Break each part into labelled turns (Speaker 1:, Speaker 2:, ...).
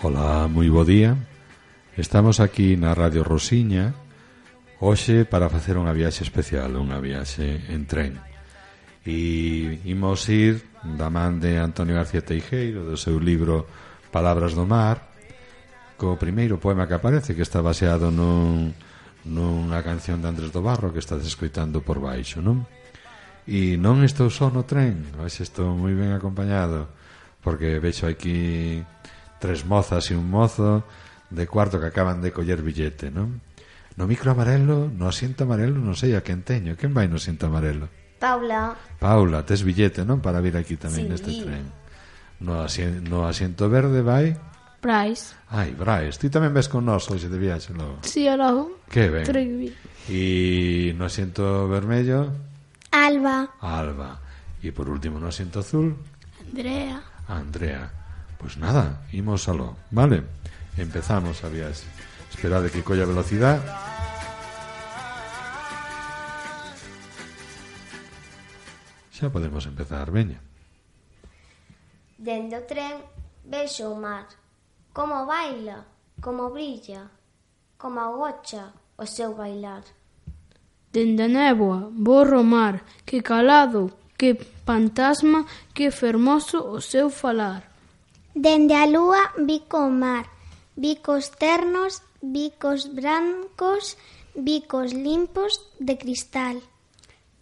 Speaker 1: Ola, moi bo día. Estamos aquí na Radio Rosiña hoxe para facer unha viaxe especial, unha viaxe en tren. E imos ir da man de Antonio García Teijeiro do seu libro Palabras do Mar co primeiro poema que aparece que está baseado nun, nunha canción de Andrés do Barro que estás escoitando por baixo, non? E non estou só no tren, hoxe estou moi ben acompañado porque vexo aquí tres mozas e un mozo de cuarto que acaban de coller billete, non? No micro amarelo, no asiento amarelo, non sei a quen teño. Quen vai no asiento amarelo?
Speaker 2: Paula.
Speaker 1: Paula, tes billete, non? Para vir aquí tamén
Speaker 2: sí.
Speaker 1: neste tren. No, asiento, no asiento verde vai...
Speaker 3: Brais.
Speaker 1: Ai, Brais. Ti tamén ves con nós hoxe de viaxe logo.
Speaker 3: Sí, sí, logo.
Speaker 1: Que ben.
Speaker 3: Trigby.
Speaker 1: E no asiento vermello...
Speaker 2: Alba.
Speaker 1: Alba. E por último no asiento azul...
Speaker 3: Andrea.
Speaker 1: Andrea. Pois nada, imos aló, vale? Empezamos a viaxe. Esperade que colla velocidade Xa podemos empezar, veña.
Speaker 2: Dende o tren vexo o mar. Como baila, como brilla, como agocha o seu bailar.
Speaker 3: Dende a néboa, borro o mar, que calado, que fantasma, que fermoso o seu falar.
Speaker 4: Dende a lúa vi co mar, vi cos ternos, vi cos brancos, vi cos limpos de cristal.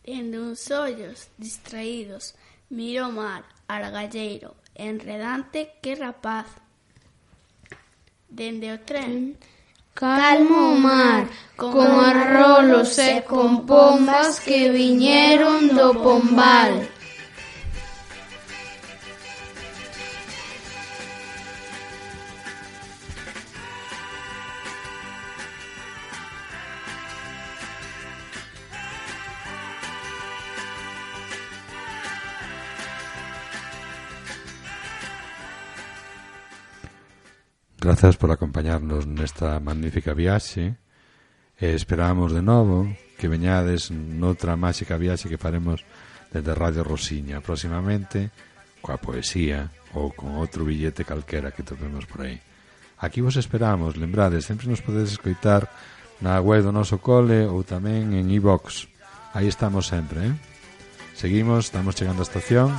Speaker 5: Dende uns ollos distraídos, miro o mar, argalleiro, enredante que rapaz. Dende o tren, mm.
Speaker 3: calmo o mar, con arrolos e con pombas que viñeron do pombal.
Speaker 1: Grazas por acompañarnos nesta magnífica viaxe e esperamos de novo que veñades noutra máxica viaxe que faremos desde Radio Rosiña próximamente coa poesía ou con outro billete calquera que topemos por aí. Aquí vos esperamos, lembrades, sempre nos podedes escoitar na web do noso cole ou tamén en iVox. E aí estamos sempre, eh? Seguimos, estamos chegando á estación.